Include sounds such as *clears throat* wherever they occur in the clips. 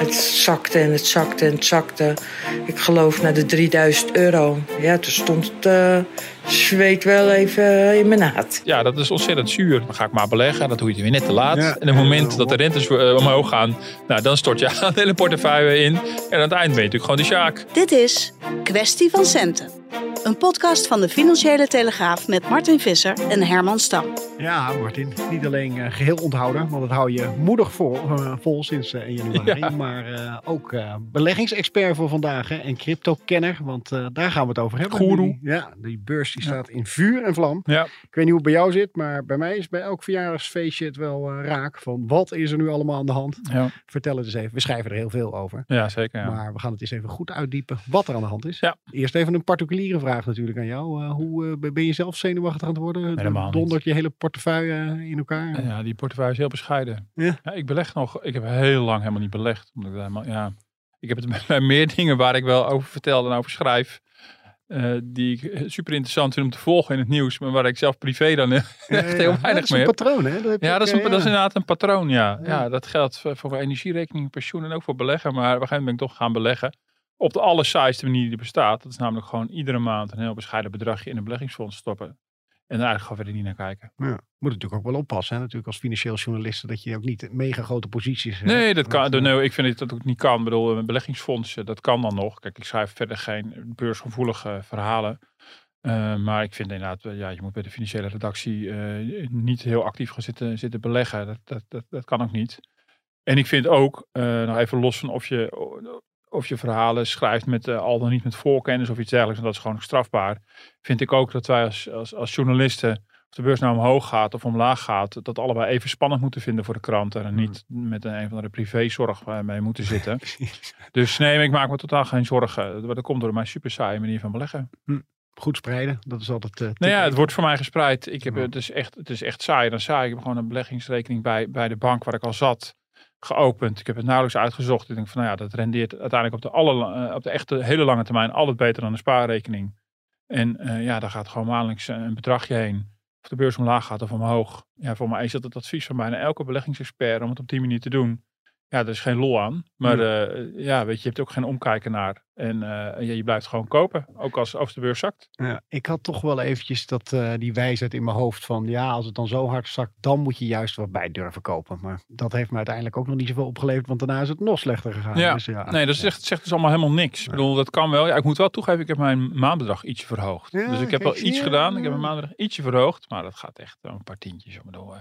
Het zakte en het zakte en het zakte. Ik geloof naar de 3000 euro. Ja, toen stond het uh, zweet wel even in mijn naad. Ja, dat is ontzettend zuur. Dan ga ik maar beleggen. Dat doe je weer net te laat. En op het moment dat de rentes uh, omhoog gaan, nou, dan stort je *laughs* de hele portefeuille in. En aan het eind ben je natuurlijk gewoon de sjaak. Dit is Kwestie van Centen. Een podcast van de Financiële Telegraaf met Martin Visser en Herman Stam. Ja, Martin. Niet alleen uh, geheel onthouden, want dat hou je moedig vol, uh, vol sinds uh, 1 januari. Ja. Maar ook beleggingsexpert voor vandaag hè, en crypto-kenner, want daar gaan we het over hebben. Goeroe. Ja, die beurs die staat in vuur en vlam. Ja. Ik weet niet hoe het bij jou zit, maar bij mij is bij elk verjaardagsfeestje het wel raak van wat is er nu allemaal aan de hand. Ja. Vertel het eens even. We schrijven er heel veel over. Ja, zeker. Ja. Maar we gaan het eens even goed uitdiepen wat er aan de hand is. Ja. Eerst even een particuliere vraag natuurlijk aan jou. Uh, hoe uh, ben je zelf zenuwachtig aan het worden? Helemaal Dondert je hele portefeuille in elkaar? Ja, die portefeuille is heel bescheiden. Ja. ja. ik beleg nog. Ik heb heel lang helemaal niet belegd. Omdat ik, helemaal, ja, ik heb het *laughs* bij meer dingen waar ik wel over vertel en over schrijf. Uh, die ik super interessant vind om te volgen in het nieuws, maar waar ik zelf privé dan *laughs* echt ja, heel weinig mee Dat is een patroon, hè? Dat ja, dat is, een, dat is inderdaad een patroon, ja. ja. ja dat geldt voor, voor energierekening, pensioen en ook voor beleggen. Maar op een gegeven moment ben ik toch gaan beleggen op de allersaaiste manier die er bestaat. Dat is namelijk gewoon iedere maand een heel bescheiden bedragje in een beleggingsfonds stoppen. En daar eigenlijk gewoon verder niet naar kijken. Ja, moet natuurlijk ook wel oppassen. Hè? Natuurlijk als financieel journalist dat je ook niet mega grote posities Nee, dat kan. Dat, nee, ik vind dat dat ook niet kan. Ik bedoel, een beleggingsfonds, dat kan dan nog. Kijk, ik schrijf verder geen beursgevoelige verhalen. Uh, maar ik vind inderdaad, ja, je moet bij de financiële redactie uh, niet heel actief gaan zitten, zitten beleggen. Dat, dat, dat, dat kan ook niet. En ik vind ook, uh, nog even los van of je of je verhalen schrijft met uh, al dan niet met voorkennis of iets dergelijks, en dat is gewoon strafbaar, vind ik ook dat wij als, als, als journalisten, of de beurs nou omhoog gaat of omlaag gaat, dat allebei even spannend moeten vinden voor de kranten en niet mm. met een, een van de privézorg mee moeten *laughs* zitten. dus nee, ik maak me totaal geen zorgen. Dat komt door mijn super saaie manier van beleggen. Hm. Goed spreiden, dat is altijd. Uh, nou ja, het wordt voor mij gespreid. Ik heb, het, is echt, het is echt saai dan saai. Ik heb gewoon een beleggingsrekening bij, bij de bank waar ik al zat geopend. Ik heb het nauwelijks uitgezocht. Ik denk van, nou ja, dat rendeert uiteindelijk op de, alle, op de echte hele lange termijn altijd beter dan een spaarrekening. En uh, ja, daar gaat gewoon maandelijks een bedragje heen. Of de beurs omlaag gaat of omhoog. Ja, voor mij is dat het advies van bijna elke beleggingsexpert om het op die manier te doen. Ja, er is geen lol aan. Maar uh, ja weet je, je hebt ook geen omkijken naar. En uh, ja, je blijft gewoon kopen, ook als, als de beurs zakt. Ja, ik had toch wel eventjes dat, uh, die wijsheid in mijn hoofd van ja, als het dan zo hard zakt, dan moet je juist wat bij durven kopen. Maar dat heeft me uiteindelijk ook nog niet zoveel opgeleverd, want daarna is het nog slechter gegaan. Ja, dus, ja nee, dat zegt, zegt dus allemaal helemaal niks. Ik bedoel, dat kan wel. Ja, ik moet wel toegeven, ik heb mijn maandbedrag ietsje verhoogd. Ja, dus ik heb wel iets gedaan. Ik heb mijn maandbedrag ietsje verhoogd, maar dat gaat echt een paar tientjes. Ik bedoel,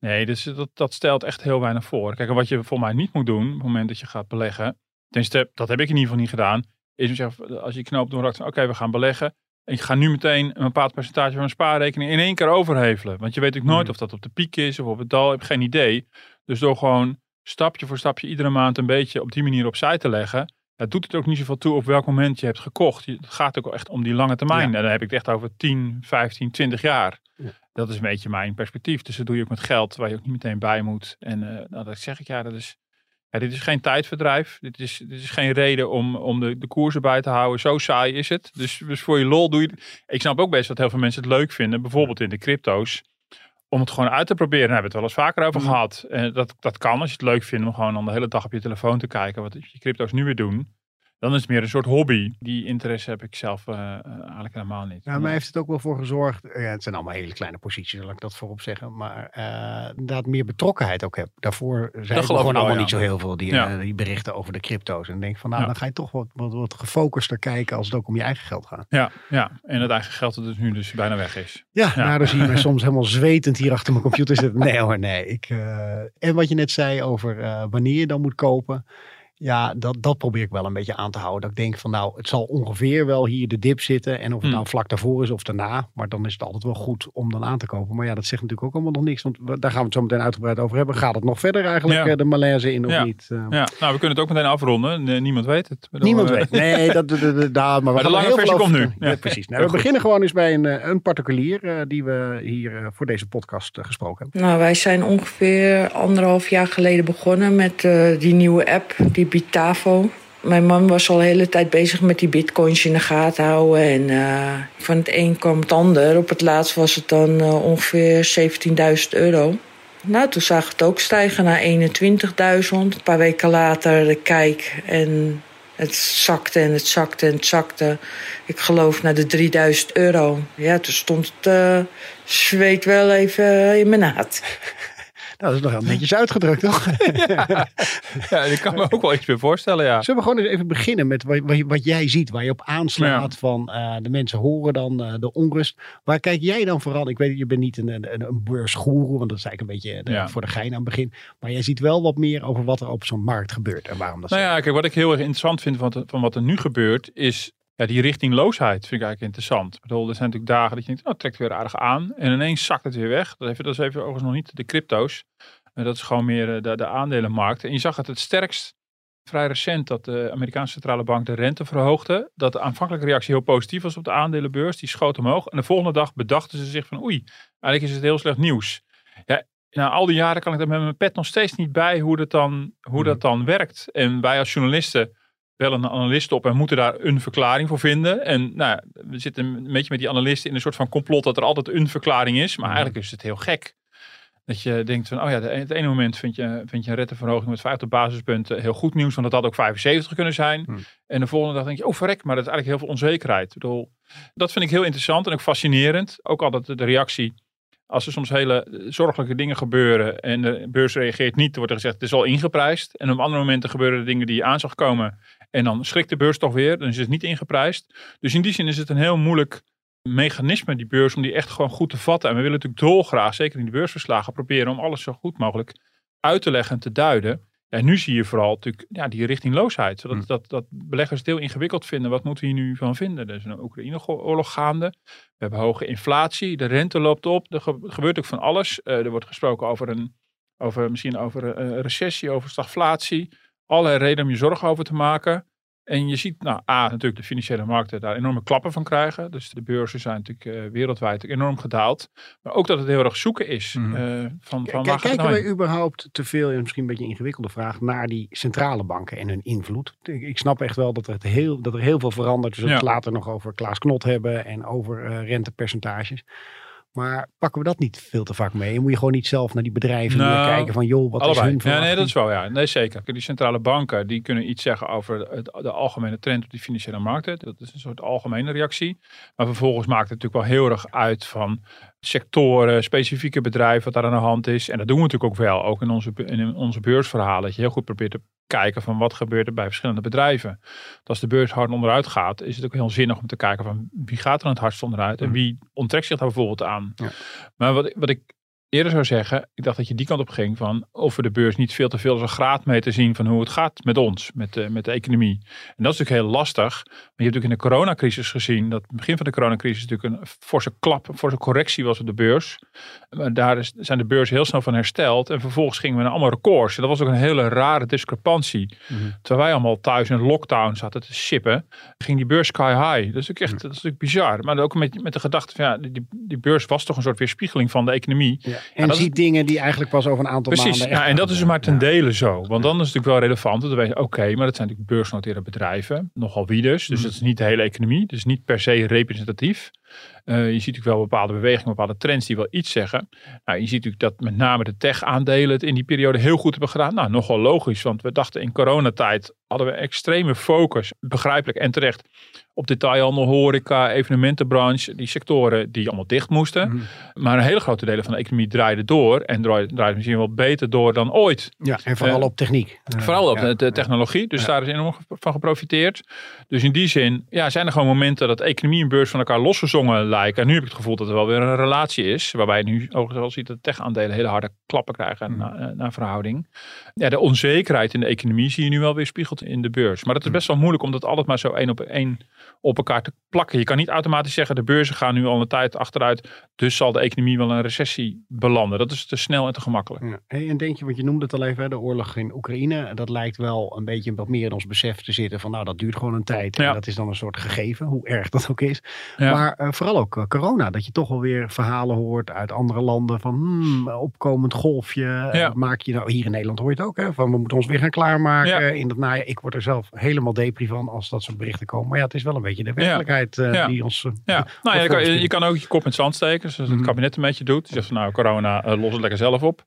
Nee, dus dat, dat stelt echt heel weinig voor. Kijk, en wat je voor mij niet moet doen op het moment dat je gaat beleggen, tenminste, dat heb ik in ieder geval niet gedaan, is zeggen, als je knoop doorrakt van oké, we gaan beleggen. En ik ga nu meteen een bepaald percentage van mijn spaarrekening in één keer overhevelen. Want je weet ook nooit Hmm. of dat op de piek is of op het dal. Ik heb geen idee. Dus door gewoon stapje voor stapje iedere maand een beetje op die manier opzij te leggen. Ja, doet het ook niet zoveel toe op welk moment je hebt gekocht. Het gaat ook echt om die lange termijn. Ja. En dan heb ik het echt over 10, 15, 20 jaar. Ja. Dat is een beetje mijn perspectief. Dus dat doe je ook met geld waar je ook niet meteen bij moet. En eh, nou, dat zeg ik ja, dat is, ja, dit is geen tijdverdrijf. Dit is, dit is geen reden om, om de, de koersen bij te houden. Zo saai is het. Dus, dus voor je lol doe je het. Ik snap ook best dat heel veel mensen het leuk vinden. Bijvoorbeeld in de crypto's. Om het gewoon uit te proberen. Daar hebben we het wel eens vaker over Mhm. gehad. En dat, dat kan als je het leuk vindt om gewoon dan de hele dag op je telefoon te kijken. Wat je crypto's nu weer doen. Dan is het meer een soort hobby. Die interesse heb ik zelf eh, eh, eigenlijk helemaal niet. Ja, mij heeft het ook wel voor gezorgd. Ja, het zijn allemaal hele kleine posities, laat ik dat voorop zeggen. Maar eh inderdaad meer betrokkenheid ook heb. Daarvoor zijn ik gewoon allemaal ja. niet zo heel veel die, Ja. eh, die berichten over de crypto's. En denk van nou, Ja. dan ga je toch wat, wat, wat gefocuster kijken als het ook om je eigen geld gaat. Ja, ja, en het eigen geld dat dus nu dus bijna weg is. Ja, Ja. nou dan zie je mij *laughs* soms helemaal zwetend hier achter mijn computer zitten. Nee hoor, nee. Ik, eh, en wat je net zei over eh, wanneer je dan moet kopen. Ja, dat, dat probeer ik wel een beetje aan te houden. Dat ik denk van nou, het zal ongeveer wel hier de dip zitten. En of het Hmm. nou vlak daarvoor is of daarna. Maar dan is het altijd wel goed om dan aan te kopen. Maar ja, dat zegt natuurlijk ook allemaal nog niks. Want we- daar gaan we het zo meteen uitgebreid over hebben. Gaat het nog verder eigenlijk Ja. eh, de malaise in of Ja. niet? Eh, Ja, nou, we kunnen het ook meteen afronden. Nee, niemand weet het. Bedoel, Niemand eh, weet. *laughs* Nee, dat, dat, dat, maar, we de lange heel versie komt nu. Ja. Ja, precies. Nou, we beginnen gewoon eens bij een, eh, een particulier die we hier voor deze podcast gesproken hebben. Nou, wij zijn ongeveer anderhalf jaar geleden begonnen met eh, die nieuwe app, die Bitavo. Mijn man was al de hele tijd bezig met die bitcoins in de gaten houden. En eh, van het een kwam het ander. Op het laatst was het dan eh, ongeveer 17.000 euro. Nou, toen zag het ook stijgen naar 21.000. Een paar weken later de kijk en het zakte en het zakte en het zakte. Ik geloof naar de 3000 euro. Ja, toen stond het eh, zweet wel even in mijn naad. *laughs* Nou, dat is nog heel netjes uitgedrukt, toch? *laughs* Ja, ik kan me ook wel iets meer voorstellen, ja. Zullen we gewoon eens even beginnen met wat, wat, wat jij ziet, waar je op aanslaat van eh, de mensen horen dan eh, de onrust. Waar kijk jij dan vooral? Ik weet, je bent niet een, een, een beursgoeroe, want dat is eigenlijk een beetje de- Ja. voor de gein aan het begin. Maar jij ziet wel wat meer over wat er op zo'n markt gebeurt en waarom dat Nou zo ja, kijk, wat ik heel erg interessant vind van, van wat er nu gebeurt, is ja, die richtingloosheid vind ik eigenlijk interessant. Ik bedoel, er zijn natuurlijk dagen dat je denkt, oh, het trekt weer aardig aan. En ineens zakt het weer weg. Dat, dat is even overigens nog niet de crypto's. Eh, dat is gewoon meer eh, de, de aandelenmarkt. En je zag het het sterkst vrij recent dat de Amerikaanse centrale bank de rente verhoogde. Dat de aanvankelijke reactie heel positief was op de aandelenbeurs. Die schoot omhoog. En de volgende dag bedachten ze zich van oei, eigenlijk is het heel slecht nieuws. Ja, na al die jaren kan ik er met mijn pet nog steeds niet bij hoe dat dan, hoe dat dan werkt. En wij als journalisten bellen een analist op en moeten daar een verklaring voor vinden. En nou, we zitten een beetje met die analisten in een soort van complot dat er altijd een verklaring is. Maar Mhm. eigenlijk is het heel gek. Dat je denkt van, oh ja, het ene moment vind je, vind je een renteverhoging met 50 basispunten heel goed nieuws, want dat had ook 75 kunnen zijn. Hmm. En de volgende dag denk je, oh verrek, maar dat is eigenlijk heel veel onzekerheid. Ik bedoel, dat vind ik heel interessant en ook fascinerend. Ook altijd de reactie, als er soms hele zorgelijke dingen gebeuren en de beurs reageert niet, wordt er gezegd, het is al ingeprijsd. En op andere momenten gebeuren er dingen die je aan zag komen en dan schrikt de beurs toch weer, dan is het niet ingeprijsd. Dus in die zin is het een heel moeilijk mechanisme, die beurs, om die echt gewoon goed te vatten. En we willen natuurlijk dolgraag, zeker in die beursverslagen, proberen om alles zo goed mogelijk uit te leggen en te duiden. Ja, nu zie je vooral natuurlijk ja, die richtingloosheid. Zodat Hmm. dat, dat beleggers het heel ingewikkeld vinden. Wat moeten we hier nu van vinden? Er is een Oekraïne-oorlog gaande. We hebben hoge inflatie. De rente loopt op. Er ge- gebeurt ook van alles. Eh, er wordt gesproken over, een, over misschien over een recessie, over stagflatie. Allerlei redenen om je zorgen over te maken. En je ziet, nou, A, natuurlijk de financiële markten daar enorme klappen van krijgen. Dus de beurzen zijn natuurlijk eh, wereldwijd enorm gedaald. Maar ook dat het heel erg zoeken is. Mhm. eh, van, van waar kijken nou we überhaupt te veel, en misschien een beetje een ingewikkelde vraag, naar die centrale banken en hun invloed? Ik, ik snap echt wel dat er, het heel, dat er heel veel verandert. We zullen het Ja. later nog over Klaas Knot hebben en over eh, rentepercentages. Maar pakken we dat niet veel te vaak mee? En moet je gewoon niet zelf naar die bedrijven Nou, kijken van, joh, wat is hun Ja, nee, dat is wel ja. Nee, zeker. Die centrale banken die kunnen iets zeggen over het- de algemene trend op die financiële markten. Dat is een soort algemene reactie. Maar vervolgens maakt het natuurlijk wel heel erg uit van sectoren, specifieke bedrijven wat daar aan de hand is. En dat doen we natuurlijk ook wel, ook in onze, in onze beursverhalen. Dat je heel goed probeert te kijken van wat gebeurt er bij verschillende bedrijven. Want als de beurs hard onderuit gaat, is het ook heel zinnig om te kijken van wie gaat er het hardst onderuit en Mhm. wie onttrekt zich daar bijvoorbeeld aan. Ja. Maar wat, wat ik eerder zou zeggen, ik dacht dat je die kant op ging van of we de beurs niet veel te veel als een graadmeter zien van hoe het gaat met ons, met de, met de economie. En dat is natuurlijk heel lastig. Maar je hebt natuurlijk in de coronacrisis gezien dat het begin van de coronacrisis natuurlijk een forse klap, een forse correctie was op de beurs. Maar daar is, zijn de beurzen heel snel van hersteld en vervolgens gingen we naar allemaal records. En dat was ook een hele rare discrepantie. Mhm. Terwijl wij allemaal thuis in lockdown zaten te shippen, ging die beurs sky high. Dat is natuurlijk echt dat is natuurlijk bizar. Maar ook met, met de gedachte van ja, die, die beurs was toch een soort weerspiegeling van de economie. Ja. En ziet dingen die eigenlijk pas over een aantal Precies, maanden... ja, echt en dat is maar ten dele zo. Want dan is het natuurlijk wel relevant. Dat we weten, oké, maar dat zijn natuurlijk beursgenoteerde bedrijven. Nogal wie dus. Dus Mhm. dat is niet de hele economie. Dus niet per se representatief. Eh, je ziet natuurlijk wel bepaalde bewegingen, bepaalde trends die wel iets zeggen. Nou, je ziet natuurlijk dat met name de tech-aandelen het in die periode heel goed hebben gedaan. Nou, nogal logisch, want we dachten in coronatijd hadden we extreme focus, begrijpelijk en terecht, op detailhandel, horeca, evenementenbranche, die sectoren die allemaal dicht moesten. Mhm. Maar een hele grote delen van de economie draaiden door en draaiden draaiden misschien wel beter door dan ooit. Ja, en vooral Eh, op techniek. Eh, Vooral op ja. de, technologie. Dus Ja. daar is enorm van geprofiteerd. Dus in die zin ja, zijn er gewoon momenten dat economie en beurs van elkaar losgezongen lijken. En nu heb ik het gevoel dat er wel weer een relatie is. Waarbij je nu overigens wel ziet dat tech-aandelen hele harde klappen krijgen Mm. naar, naar verhouding. Ja, de onzekerheid in de economie zie je nu wel weer spiegeld in de beurs. Maar het is Mm. best wel moeilijk om dat altijd maar zo één op één op elkaar te plakken. Je kan niet automatisch zeggen de beurzen gaan nu al een tijd achteruit. Dus zal de economie wel een recessie belanden. Dat is te snel en te gemakkelijk. Ja. Hey, en denk je, want je noemde het al even, de oorlog in Oekraïne. Dat lijkt wel een beetje wat meer in ons besef te zitten van nou, dat duurt gewoon een tijd. En Ja. dat is dan een soort gegeven, hoe erg dat ook is. Ja. Maar eh, vooral ook eh, corona, dat je toch wel weer verhalen hoort uit andere landen van hmm, opkomend golfje. Ja. maak je nou, hier in Nederland hoor je het ook, hè, van we moeten ons weer gaan klaarmaken Ja. in dat najaar. Ik word er zelf helemaal depri van als dat soort berichten komen. Maar ja, het is wel een beetje de werkelijkheid eh, die ons... eh, Ja, nou ja, je, kan, je kan ook je kop in het zand steken. Zoals het Mhm. kabinet een beetje doet. Die zegt van nou, corona, los het lekker zelf op.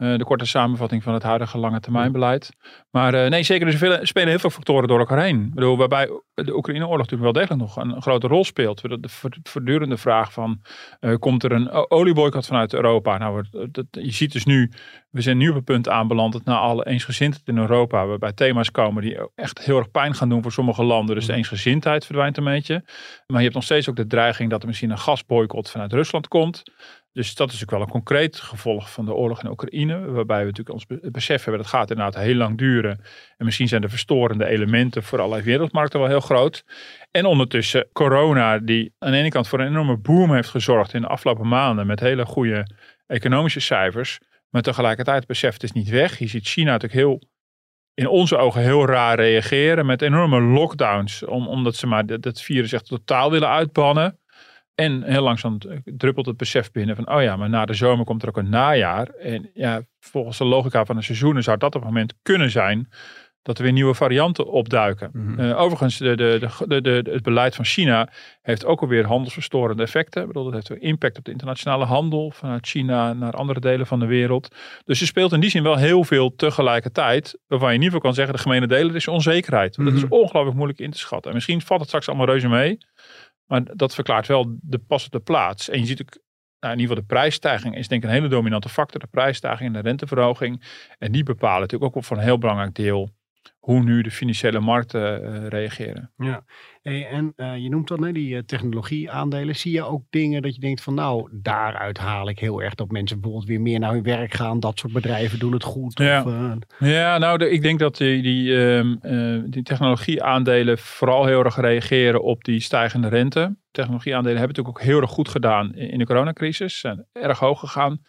Eh, de korte samenvatting van het huidige lange termijnbeleid. Maar eh, nee, zeker, er spelen, heel veel factoren door elkaar heen. Ik bedoel, waarbij de Oekraïne-oorlog natuurlijk wel degelijk nog een, grote rol speelt. De, de voortdurende vraag van, eh, komt er een olieboycott vanuit Europa? Nou, dat, je ziet dus nu, we zijn nu op het punt aanbeland dat na alle eensgezindheid in Europa, waarbij thema's komen die echt heel erg pijn gaan doen voor sommige landen. Dus de eensgezindheid verdwijnt een beetje. Maar je hebt nog steeds ook de dreiging dat er misschien een gasboycott vanuit Rusland komt. Dus dat is natuurlijk wel een concreet gevolg van de oorlog in Oekraïne. Waarbij we natuurlijk ons be- besef hebben dat gaat inderdaad heel lang duren. En misschien zijn de verstorende elementen voor allerlei wereldmarkten wel heel groot. En ondertussen corona die aan de ene kant voor een enorme boom heeft gezorgd in de afgelopen maanden. Met hele goede economische cijfers. Maar tegelijkertijd het besef het is niet weg. Je ziet China natuurlijk heel in onze ogen heel raar reageren met enorme lockdowns. Om, omdat ze maar dat virus echt totaal willen uitbannen. En heel langzaam druppelt het besef binnen van, oh ja, maar na de zomer komt er ook een najaar. En ja, volgens de logica van de seizoenen zou dat op het moment kunnen zijn dat er weer nieuwe varianten opduiken. Eh, overigens, de, de, de, de, de- het beleid van China heeft ook alweer handelsverstorende effecten. Ik bedoel, dat heeft impact op de internationale handel vanuit China naar andere delen van de wereld. Dus er speelt in die zin wel heel veel tegelijkertijd, waarvan je in ieder geval kan zeggen, de gemene delen is onzekerheid. Dat is Mhm. ongelooflijk moeilijk in te schatten. En misschien valt het straks allemaal reuze mee, maar dat verklaart wel de pas op de plaats. En je ziet ook, nou, in ieder geval de prijsstijging is denk ik een hele dominante factor. De prijsstijging en de renteverhoging. En die bepalen natuurlijk ook voor een heel belangrijk deel hoe nu de financiële markten eh, reageren. Ja, hey, en eh, je noemt dan die eh, technologie-aandelen. Zie je ook dingen dat je denkt van nou, daaruit haal ik heel erg dat mensen bijvoorbeeld weer meer naar hun werk gaan. Dat soort bedrijven doen het goed. Ja. Of, Ja, nou, de- ik denk dat die, die, ehm, eh, die technologieaandelen vooral heel erg reageren op die stijgende rente. Technologieaandelen hebben natuurlijk ook heel erg goed gedaan in in de coronacrisis. Zijn erg hoog gegaan.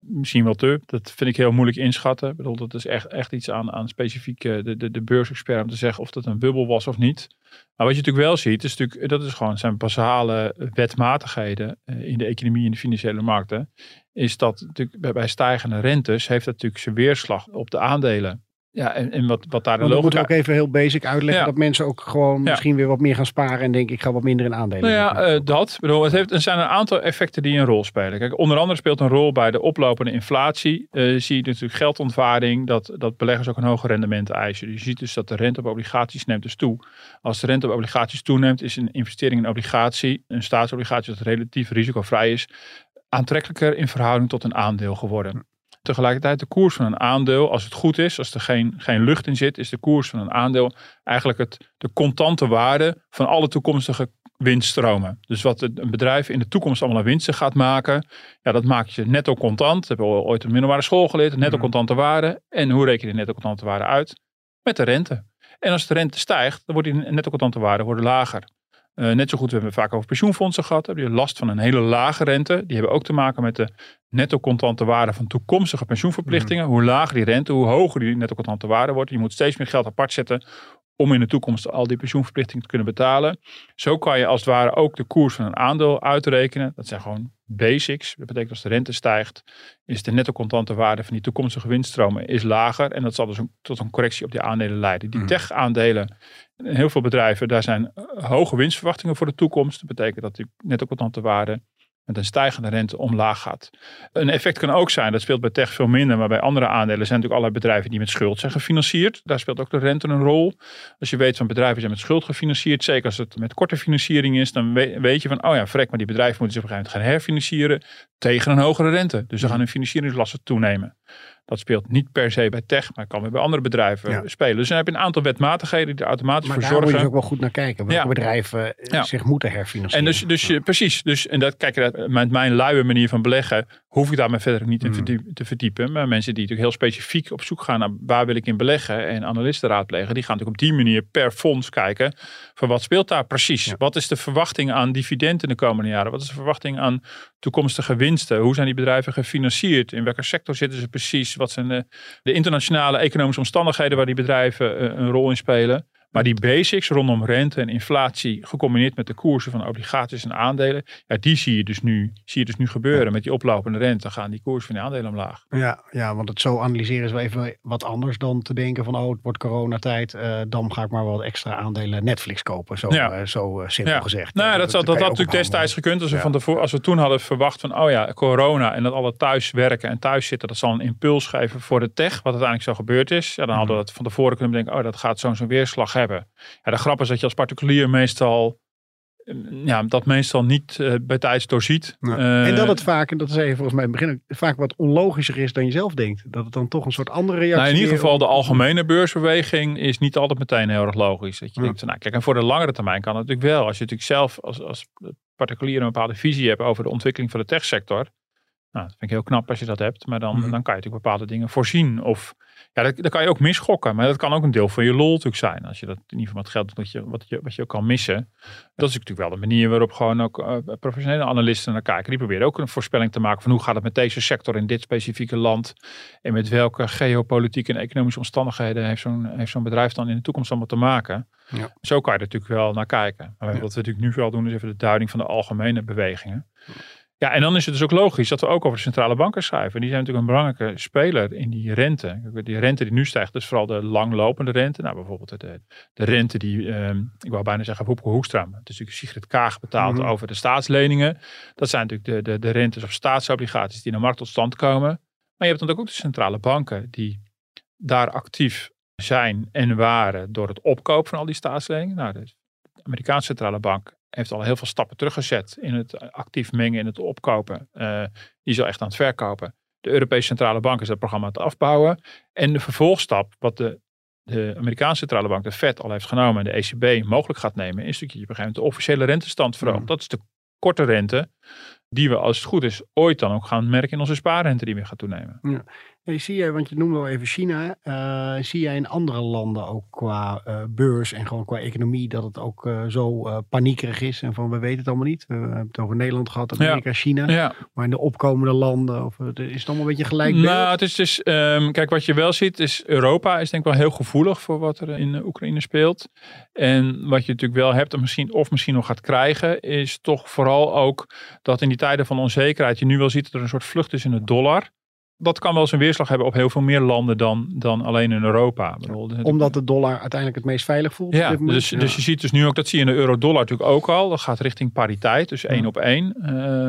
Misschien wel te. Dat vind ik heel moeilijk inschatten. Ik bedoel, dat is echt, echt iets aan, aan specifiek eh, de, de, de beursexpert om te zeggen of dat een bubbel was of niet. Maar wat je natuurlijk wel ziet, is natuurlijk, dat is gewoon zijn basale wetmatigheden eh, in de economie en de financiële markten. Is dat natuurlijk bij, bij stijgende rentes heeft dat natuurlijk zijn weerslag op de aandelen. Ja, en, en wat, wat daar de dan moeten logica... we ook even heel basic uitleggen Ja. dat mensen ook gewoon Ja. misschien weer wat meer gaan sparen en denken ik ga wat minder in aandelen. Nou ja, eh, dat. Bedoel, het heeft, er zijn een aantal effecten die een rol spelen. Kijk, onder andere speelt een rol bij de oplopende inflatie. Eh, zie je natuurlijk geldontwaarding, dat, dat beleggers ook een hoger rendement eisen. Je ziet dus dat de rente op obligaties neemt dus toe. Als de rente op obligaties toeneemt, is een investering in obligatie, een staatsobligatie dat relatief risicovrij is, aantrekkelijker in verhouding tot een aandeel geworden. Tegelijkertijd de koers van een aandeel, als het goed is, als er geen, geen lucht in zit, is de koers van een aandeel eigenlijk het, de contante waarde van alle toekomstige winststromen. Dus wat een bedrijf in de toekomst allemaal aan winsten gaat maken, ja, dat maak je netto contant. Dat hebben we ooit op de middelbare school geleerd, netto Mhm. contante waarde. En hoe reken je de netto contante waarde uit? Met de rente. En als de rente stijgt, dan wordt die netto contante waarde worden lager. Eh, net zo goed, we hebben het vaak over pensioenfondsen gehad. Hebben die last van een hele lage rente. Die hebben ook te maken met de netto contante waarde van toekomstige pensioenverplichtingen. Hoe lager die rente, hoe hoger die netto contante waarde wordt. Je moet steeds meer geld apart zetten om in de toekomst al die pensioenverplichtingen te kunnen betalen. Zo kan je als het ware ook de koers van een aandeel uitrekenen. Dat zijn gewoon basics. Dat betekent als de rente stijgt, is de netto contante waarde van die toekomstige winststromen is lager. En dat zal dus een- tot een correctie op die aandelen leiden. Die Mhm. tech-aandelen, heel veel bedrijven, daar zijn hoge winstverwachtingen voor de toekomst. Dat betekent dat die netto contante waarde met een stijgende rente omlaag gaat. Een effect kan ook zijn, dat speelt bij tech veel minder, maar bij andere aandelen zijn natuurlijk allerlei bedrijven die met schuld zijn gefinancierd. Daar speelt ook de rente een rol. Als je weet van bedrijven zijn met schuld gefinancierd, zeker als het met korte financiering is, dan we- weet je van, oh ja, vrek, maar die bedrijven moeten zich op een gegeven moment gaan herfinancieren tegen een hogere rente. Dus dan gaan hun financieringslasten toenemen. Dat speelt niet per se bij tech, maar kan weer bij andere bedrijven Ja. spelen. Dus dan heb je een aantal wetmatigheden die er automatisch Maar voor daar moet je zorgen. dus ook wel goed naar kijken. Welke Ja. bedrijven eh, Ja. zich moeten herfinancieren. En dus, dus je- precies, dus, en dat, kijk, dat- met mijn luie manier van beleggen, hoef ik daar me verder niet in Hmm. te verdiepen. Maar mensen die natuurlijk heel specifiek op zoek gaan naar waar wil ik in beleggen en analisten raadplegen, die gaan natuurlijk op die manier per fonds kijken van wat speelt daar precies. Ja. Wat is de verwachting aan dividenden de komende jaren? Wat is de verwachting aan toekomstige winsten? Hoe zijn die bedrijven gefinancierd? In welke sector zitten ze precies? Wat zijn de, de internationale economische omstandigheden waar die bedrijven eh, een rol in spelen? Maar die basics rondom rente en inflatie, gecombineerd met de koersen van obligaties en aandelen, ja, die zie je dus nu, zie je dus nu gebeuren. Met die oplopende rente gaan die koers van die aandelen omlaag. Ja, ja, want het zo analyseren is wel even wat anders dan te denken van oh, het wordt coronatijd. eh dan ga ik maar wat extra aandelen Netflix kopen. Zo, Ja. eh, zo eh, simpel Ja. gezegd. Nou, ja, dat, dat kan je had natuurlijk destijds gekund als we, van tevoren, als we toen hadden verwacht van, oh ja, corona en dat alle thuis werken en thuis zitten, dat zal een impuls geven voor de tech, wat uiteindelijk zo gebeurd is. Ja, dan hadden we Mhm. dat van tevoren kunnen bedenken, oh, dat gaat zo'n zo'n weerslag hebben. Ja, de grap is dat je als particulier meestal, eh, ja, dat meestal niet eh, bij tijds doorziet. Ja. Eh, en dat het vaak, en dat zei je volgens mij in het begin, vaak wat onlogischer is dan je zelf denkt. Dat het dan toch een soort andere reactie Nou, in ieder geval de algemene beursbeweging is niet altijd meteen heel erg logisch. Dat je Ja. denkt, van, nou kijk, en voor de langere termijn kan het natuurlijk wel. Als je natuurlijk zelf als, als particulier een bepaalde visie hebt over de ontwikkeling van de techsector. Nou, dat vind ik heel knap als je dat hebt. Maar dan, Mhm. dan kan je natuurlijk bepaalde dingen voorzien. Of ja, dat, dat kan je ook misgokken. Maar dat kan ook een deel van je lol natuurlijk zijn. Als je dat in ieder geval met geld wat je, wat je, wat je ook kan missen. Dat is natuurlijk wel de manier waarop gewoon ook eh, professionele analisten naar kijken. Die proberen ook een voorspelling te maken van hoe gaat het met deze sector in dit specifieke land. En met welke geopolitieke en economische omstandigheden heeft zo'n, heeft zo'n bedrijf dan in de toekomst allemaal te maken. Ja. Zo kan je er natuurlijk wel naar kijken. Maar Ja. wat we natuurlijk nu vooral doen is even de duiding van de algemene bewegingen. Ja, en dan is het dus ook logisch dat we ook over de centrale banken schrijven. Die zijn natuurlijk een belangrijke speler in die rente. Die rente die nu stijgt, dus vooral de langlopende rente. Nou, bijvoorbeeld de, de rente die, ehm, ik wou bijna zeggen Hoepke Hoekstra. Het is natuurlijk Sigrid Kaag betaald Mhm. over de staatsleningen. Dat zijn natuurlijk de, de, de rentes op staatsobligaties die in de markt tot stand komen. Maar je hebt dan ook de centrale banken die daar actief zijn en waren door het opkopen van al die staatsleningen. Nou, de Amerikaanse centrale bank heeft al heel veel stappen teruggezet in het actief mengen in het opkopen. Eh, die is al echt aan het verkopen. De Europese centrale bank is dat programma aan het afbouwen. En de vervolgstap, wat de, de Amerikaanse centrale bank, de Fed, al heeft genomen en de ECB mogelijk gaat nemen, is dat je op een gegeven moment de officiële rentestand verhoogt. Mm. Dat is de korte rente, die we als het goed is ooit dan ook gaan merken in onze spaarrente die weer gaat toenemen. Hey, zie jij, want je noemde al even China. eh, zie jij in andere landen ook qua eh, beurs en gewoon qua economie dat het ook eh, zo paniekerig is? En van we weten het allemaal niet. We hebben het over Nederland gehad, Amerika, China. Ja, Maar in de opkomende landen of, is het allemaal een beetje gelijk beeld? Nou, het is dus, ehm, kijk, wat je wel ziet is Europa is denk ik wel heel gevoelig voor wat er in Oekraïne speelt. En wat je natuurlijk wel hebt en misschien, of misschien nog gaat krijgen, is toch vooral ook dat in die tijden van onzekerheid je nu wel ziet dat er een soort vlucht is in de dollar. Dat kan wel eens een weerslag hebben op heel veel meer landen dan, dan alleen in Europa. Omdat de dollar uiteindelijk het meest veilig voelt? op ja, dit moment? dus, dus je ziet dus nu ook, dat zie je in de euro-dollar natuurlijk ook al. Dat gaat richting pariteit, dus één op één.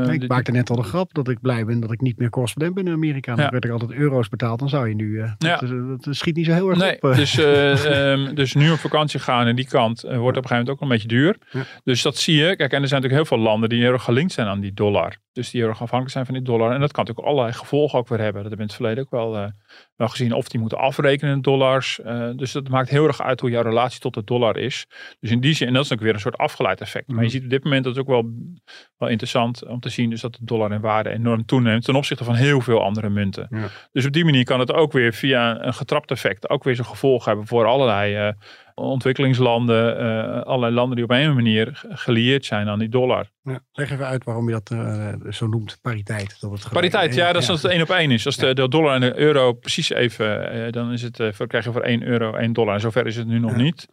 Eh, ik maakte net al de grap dat ik blij ben dat ik niet meer correspondent ben in Amerika. Dan Ja. werd ik altijd euro's betaald. Dan zou je nu... eh, Ja. dat, dat, dat schiet niet zo heel erg Nee, op. eh. dus, eh, ehm, dus nu op vakantie gaan aan die kant eh, wordt op een gegeven moment ook een beetje duur. Ja. Dus dat zie je. Kijk, en er zijn natuurlijk heel veel landen die heel erg gelinkt zijn aan die dollar. Dus die heel erg afhankelijk zijn van die dollar. En dat kan natuurlijk allerlei gevolgen ook weer hebben. Dat hebben we in het verleden ook wel, eh, wel gezien. Of die moeten afrekenen in dollars. Eh, dus dat maakt heel erg uit hoe jouw relatie tot de dollar is. Dus in die zin, en dat is ook weer een soort afgeleid effect. Maar je Mhm. ziet op dit moment, dat is ook wel, wel interessant om te zien, dus dat de dollar in waarde enorm toeneemt ten opzichte van heel veel andere munten. Ja. Dus op die manier kan het ook weer via een getrapt effect ook weer zijn gevolg hebben voor allerlei eh, ontwikkelingslanden, eh, allerlei landen die op een manier ge- gelieerd zijn aan die dollar. Ja, leg even uit waarom je dat eh, zo noemt, pariteit. Dat het Pariteit, ja, dat is als het één op één is. Als de, de dollar en de euro precies even, eh, dan is het, eh, voor, krijg je voor 1 euro 1 dollar. Zover is het nu nog Ja. niet.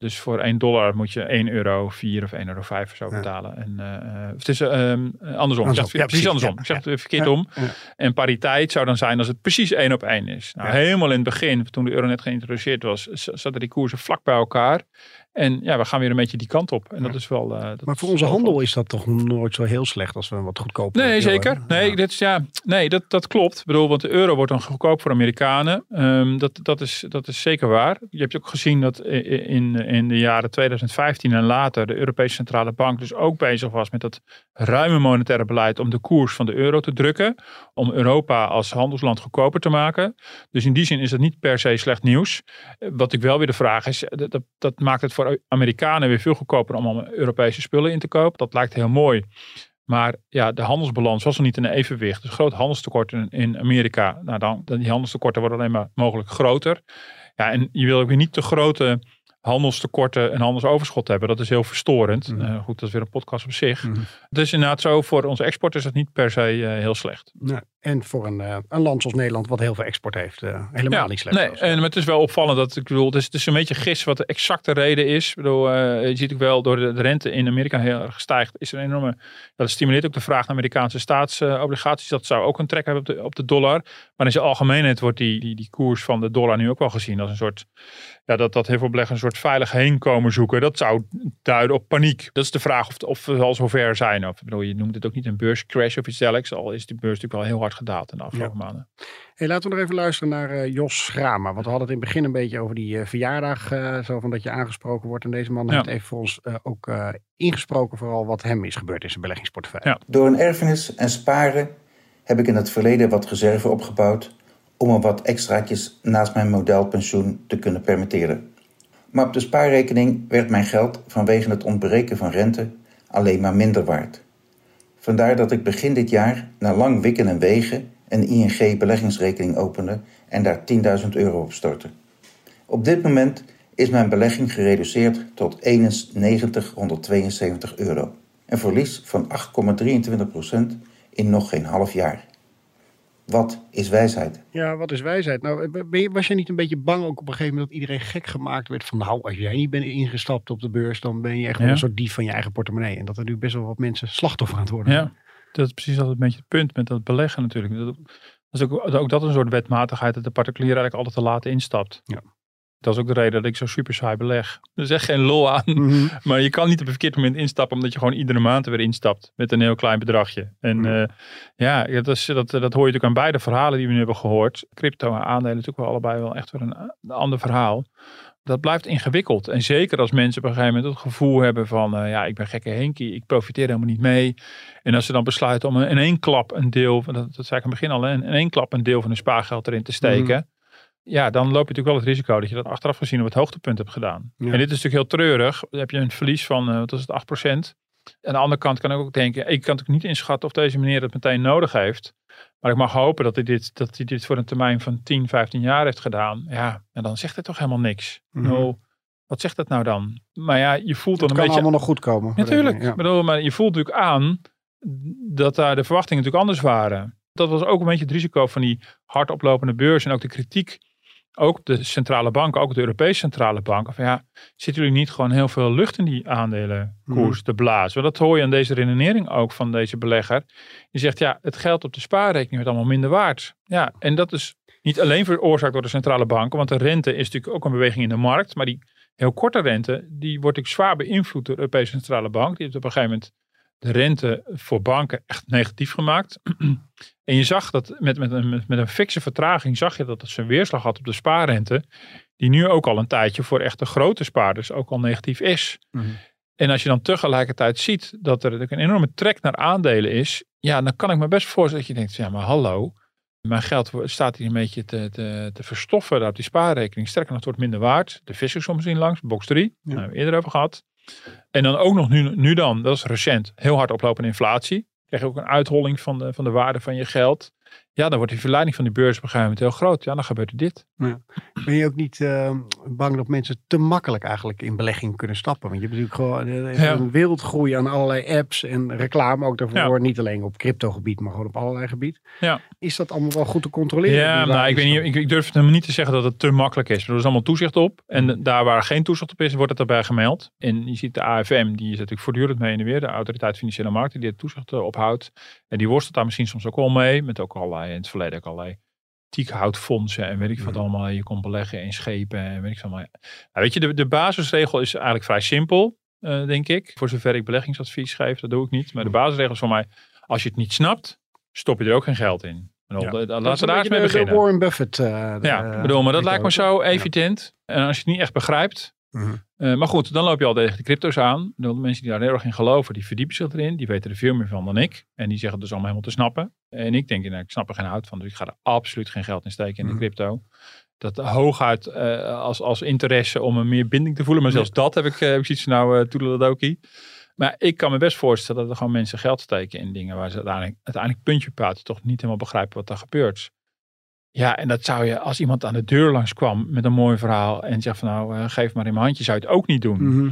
Dus voor 1 dollar moet je 1 euro 4 of 1 euro 5 of zo betalen. En, eh, het is eh, andersom. Zeg Andersom. het Ja, precies andersom. Ja, Ik zeg het ja. verkeerd om. En pariteit zou dan zijn als het precies één op één is. Nou, helemaal in het begin, toen de euro net geïntroduceerd was, zaten die koersen vlak bij elkaar. En ja, we gaan weer een beetje die kant op. En dat is wel... eh, dat Maar voor onze handel is dat toch nooit zo heel slecht als we een wat goedkoper Nee, euro zeker. hebben? Nee, Ja. dit is, ja, nee dat, dat klopt. Ik bedoel, want de euro wordt dan goedkoop voor Amerikanen. Ehm, dat, dat, is, dat is zeker waar. Je hebt ook gezien dat in, in de jaren 2015 en later de Europese Centrale Bank dus ook bezig was met dat ruime monetaire beleid om de koers van de euro te drukken. Om Europa als handelsland goedkoper te maken. Dus in die zin is dat niet per se slecht nieuws. Wat ik wel weer de vraag is, dat, dat, dat maakt het voor Amerikanen weer veel goedkoper om allemaal Europese spullen in te kopen. Dat lijkt heel mooi. Maar ja, de handelsbalans was nog niet in evenwicht. Dus groot handelstekort in, in Amerika. Nou, dan, dan die handelstekorten worden alleen maar mogelijk groter. Ja, en je wil ook weer niet te grote handelstekorten en handelsoverschot hebben. Dat is heel verstorend. Mhm. Eh, goed, dat is weer een podcast op zich. Mhm. Dus inderdaad zo, voor onze export is dat niet per se eh, heel slecht. Nee. En voor een, eh, een land zoals Nederland, wat heel veel export heeft, eh, helemaal Ja, niet slecht. Nee, en maar het is wel opvallend dat ik bedoel, het is, het is een beetje gis wat de exacte reden is. Ik bedoel, eh, je ziet ook wel door de, de rente in Amerika heel erg stijgt, is er een enorme. Dat stimuleert ook de vraag naar Amerikaanse staatsobligaties. dat zou ook een trek hebben op de, op de dollar. Maar in zijn algemeenheid wordt die, die, die koers van de dollar nu ook wel gezien als een soort. Ja, dat, dat heel veel beleggers een soort veilig heenkomen zoeken. Dat zou duiden op paniek. Dat is de vraag of, of we al zover zijn. Of, ik bedoel, je noemt het ook niet een beurscrash of iets dergelijks. Al is die beurs natuurlijk wel heel hard gedaald in de afgelopen maanden. Hey, laten we nog even luisteren naar eh, Jos Schrama. Want we hadden het in het begin een beetje over die eh, verjaardag. eh, zo van dat je aangesproken wordt. En deze man Ja. heeft even voor ons eh, ook eh, ingesproken. Vooral wat hem is gebeurd in zijn beleggingsportefeuille. Ja. Door een erfenis en sparen heb ik in het verleden wat reserve opgebouwd om er wat extraatjes naast mijn modelpensioen te kunnen permitteren. Maar op de spaarrekening werd mijn geld vanwege het ontbreken van rente alleen maar minder waard. Vandaar dat ik begin dit jaar na lang wikken en wegen een ING beleggingsrekening opende en daar 10.000 euro op stortte. Op dit moment is mijn belegging gereduceerd tot 9172 euro. Een verlies van 8,23% in nog geen half jaar. Wat is wijsheid? Ja, wat is wijsheid? Nou, ben je, was je niet een beetje bang ook op een gegeven moment dat iedereen gek gemaakt werd van nou, als jij niet bent ingestapt op de beurs, dan ben je echt Ja. een soort dief van je eigen portemonnee. En dat er nu best wel wat mensen slachtoffer aan het worden. Ja, dat is precies altijd een beetje het punt met dat beleggen natuurlijk. Dat, dat is ook, ook dat een soort wetmatigheid dat de particulier eigenlijk altijd te laat instapt. Ja. Dat is ook de reden dat ik zo super saai beleg. Er is echt geen lol aan. Mhm. *laughs* Maar je kan niet op een verkeerd moment instappen, omdat je gewoon iedere maand er weer instapt met een heel klein bedragje. En Ja. eh, ja, dat, is, dat, dat hoor je natuurlijk aan beide verhalen die we nu hebben gehoord. Crypto en aandelen natuurlijk wel allebei wel echt weer een, een ander verhaal. Dat blijft ingewikkeld. En zeker als mensen op een gegeven moment het gevoel hebben van, eh, ja, ik ben gekke Henkie, ik profiteer helemaal niet mee. En als ze dan besluiten om in één klap een deel, dat, dat zei ik aan het begin al, in één klap een deel van hun spaargeld erin te steken. Ja, dan loop je natuurlijk wel het risico dat je dat achteraf gezien op het hoogtepunt hebt gedaan. Ja. En dit is natuurlijk heel treurig. Dan heb je een verlies van, eh, wat is het, 8%. Aan de andere kant kan ik ook denken, ik kan natuurlijk niet inschatten of deze meneer het meteen nodig heeft. Maar ik mag hopen dat hij dit, dat hij dit voor een termijn van 10, 15 jaar heeft gedaan. Ja, en dan zegt hij toch helemaal niks. Nou, wat zegt dat nou dan? Maar ja, je voelt dan Het een kan beetje... allemaal nog goed komen. Natuurlijk. Ja. Ik bedoel, maar je voelt natuurlijk aan dat daar de verwachtingen natuurlijk anders waren. Dat was ook een beetje het risico van die hard oplopende beurs en ook de kritiek. Ook de centrale banken, ook de Europese centrale banken. Van ja, zitten jullie niet gewoon heel veel lucht in die aandelenkoers Mhm. te blazen? Want dat hoor je aan deze redenering ook van deze belegger. Die zegt ja, het geld op de spaarrekening wordt allemaal minder waard. Ja, en dat is niet alleen veroorzaakt door de centrale banken. Want de rente is natuurlijk ook een beweging in de markt. Maar die heel korte rente, die wordt natuurlijk zwaar beïnvloed door de Europese Centrale Bank. Die heeft op een gegeven moment de rente voor banken echt negatief gemaakt. *clears throat* en je zag dat met, met, een, met, een fikse vertraging, zag je dat het zijn weerslag had op de spaarrente. Die nu ook al een tijdje voor echte grote spaarders ook al negatief is. Mhm. En als je dan tegelijkertijd ziet dat er een enorme trek naar aandelen is. Ja, dan kan ik me best voorstellen dat je denkt, ja maar hallo. Mijn geld staat hier een beetje te, te, te verstoffen daar op die spaarrekening. Sterker nog, het wordt minder waard. De vis is soms in langs, box 3. Ja. Daar hebben we eerder over gehad. En dan ook nog nu, nu dan, dat is recent, heel hard oplopende inflatie. Krijg je ook een uitholling van de, van de waarde van je geld. Ja, dan wordt die verleiding van die beurs op een gegeven moment heel groot. Ja, dan gebeurt er dit. Ben je ook niet eh, bang dat mensen te makkelijk eigenlijk in belegging kunnen stappen? Want je hebt natuurlijk gewoon eh, Ja. een wereldgroei aan allerlei apps en reclame ook daarvoor. Ja. Niet alleen op crypto gebied, maar gewoon op allerlei gebied. Ja. Is dat allemaal wel goed te controleren? Ja, nou, ik, weet niet, ik, ik durf het helemaal niet te zeggen dat het te makkelijk is. Er is allemaal toezicht op. En Mm. daar waar geen toezicht op is, wordt het erbij gemeld. En je ziet de AFM, die is natuurlijk voortdurend mee in de weer. De Autoriteit Financiële Markten, die het toezicht eh, ophoudt. En die worstelt daar misschien soms ook wel mee. Met ook allerlei, in het verleden ook allerlei antiekhoutfondsen en weet ik wat allemaal. Je kon beleggen in schepen en weet ik wat allemaal. Nou, weet je, de, de basisregel is eigenlijk vrij simpel, eh, denk ik. Voor zover ik beleggingsadvies geef, dat doe ik niet. Maar de basisregel is voor mij, als je het niet snapt, stop je er ook geen geld in. Ja. Laten we daar eens mee de- de beginnen. Warren Buffett. eh, Ja, de- bedoel, maar dat lijkt me zo Ja. evident. En als je het niet echt begrijpt. Mhm. eh, maar goed, dan loop je al tegen de crypto's aan. De mensen die daar heel erg in geloven, die verdiepen zich erin. Die weten er veel meer van dan ik. En die zeggen het dus allemaal helemaal te snappen. En ik denk, nou, ik snap er geen hout van. Dus ik ga er absoluut geen geld in steken in de Mhm. crypto. Dat hooguit eh, als, als interesse om een meer binding te voelen. Maar zelfs dat heb ik, eh, heb ik zoiets nou, uh. Maar ik kan me best voorstellen dat er gewoon mensen geld steken in dingen waar ze uiteindelijk, uiteindelijk puntje paard toch niet helemaal begrijpen wat er gebeurt. Ja, en dat zou je, als iemand aan de deur langs kwam met een mooi verhaal en zegt van nou, eh, geef maar in mijn handje, zou je het ook niet doen. Mhm.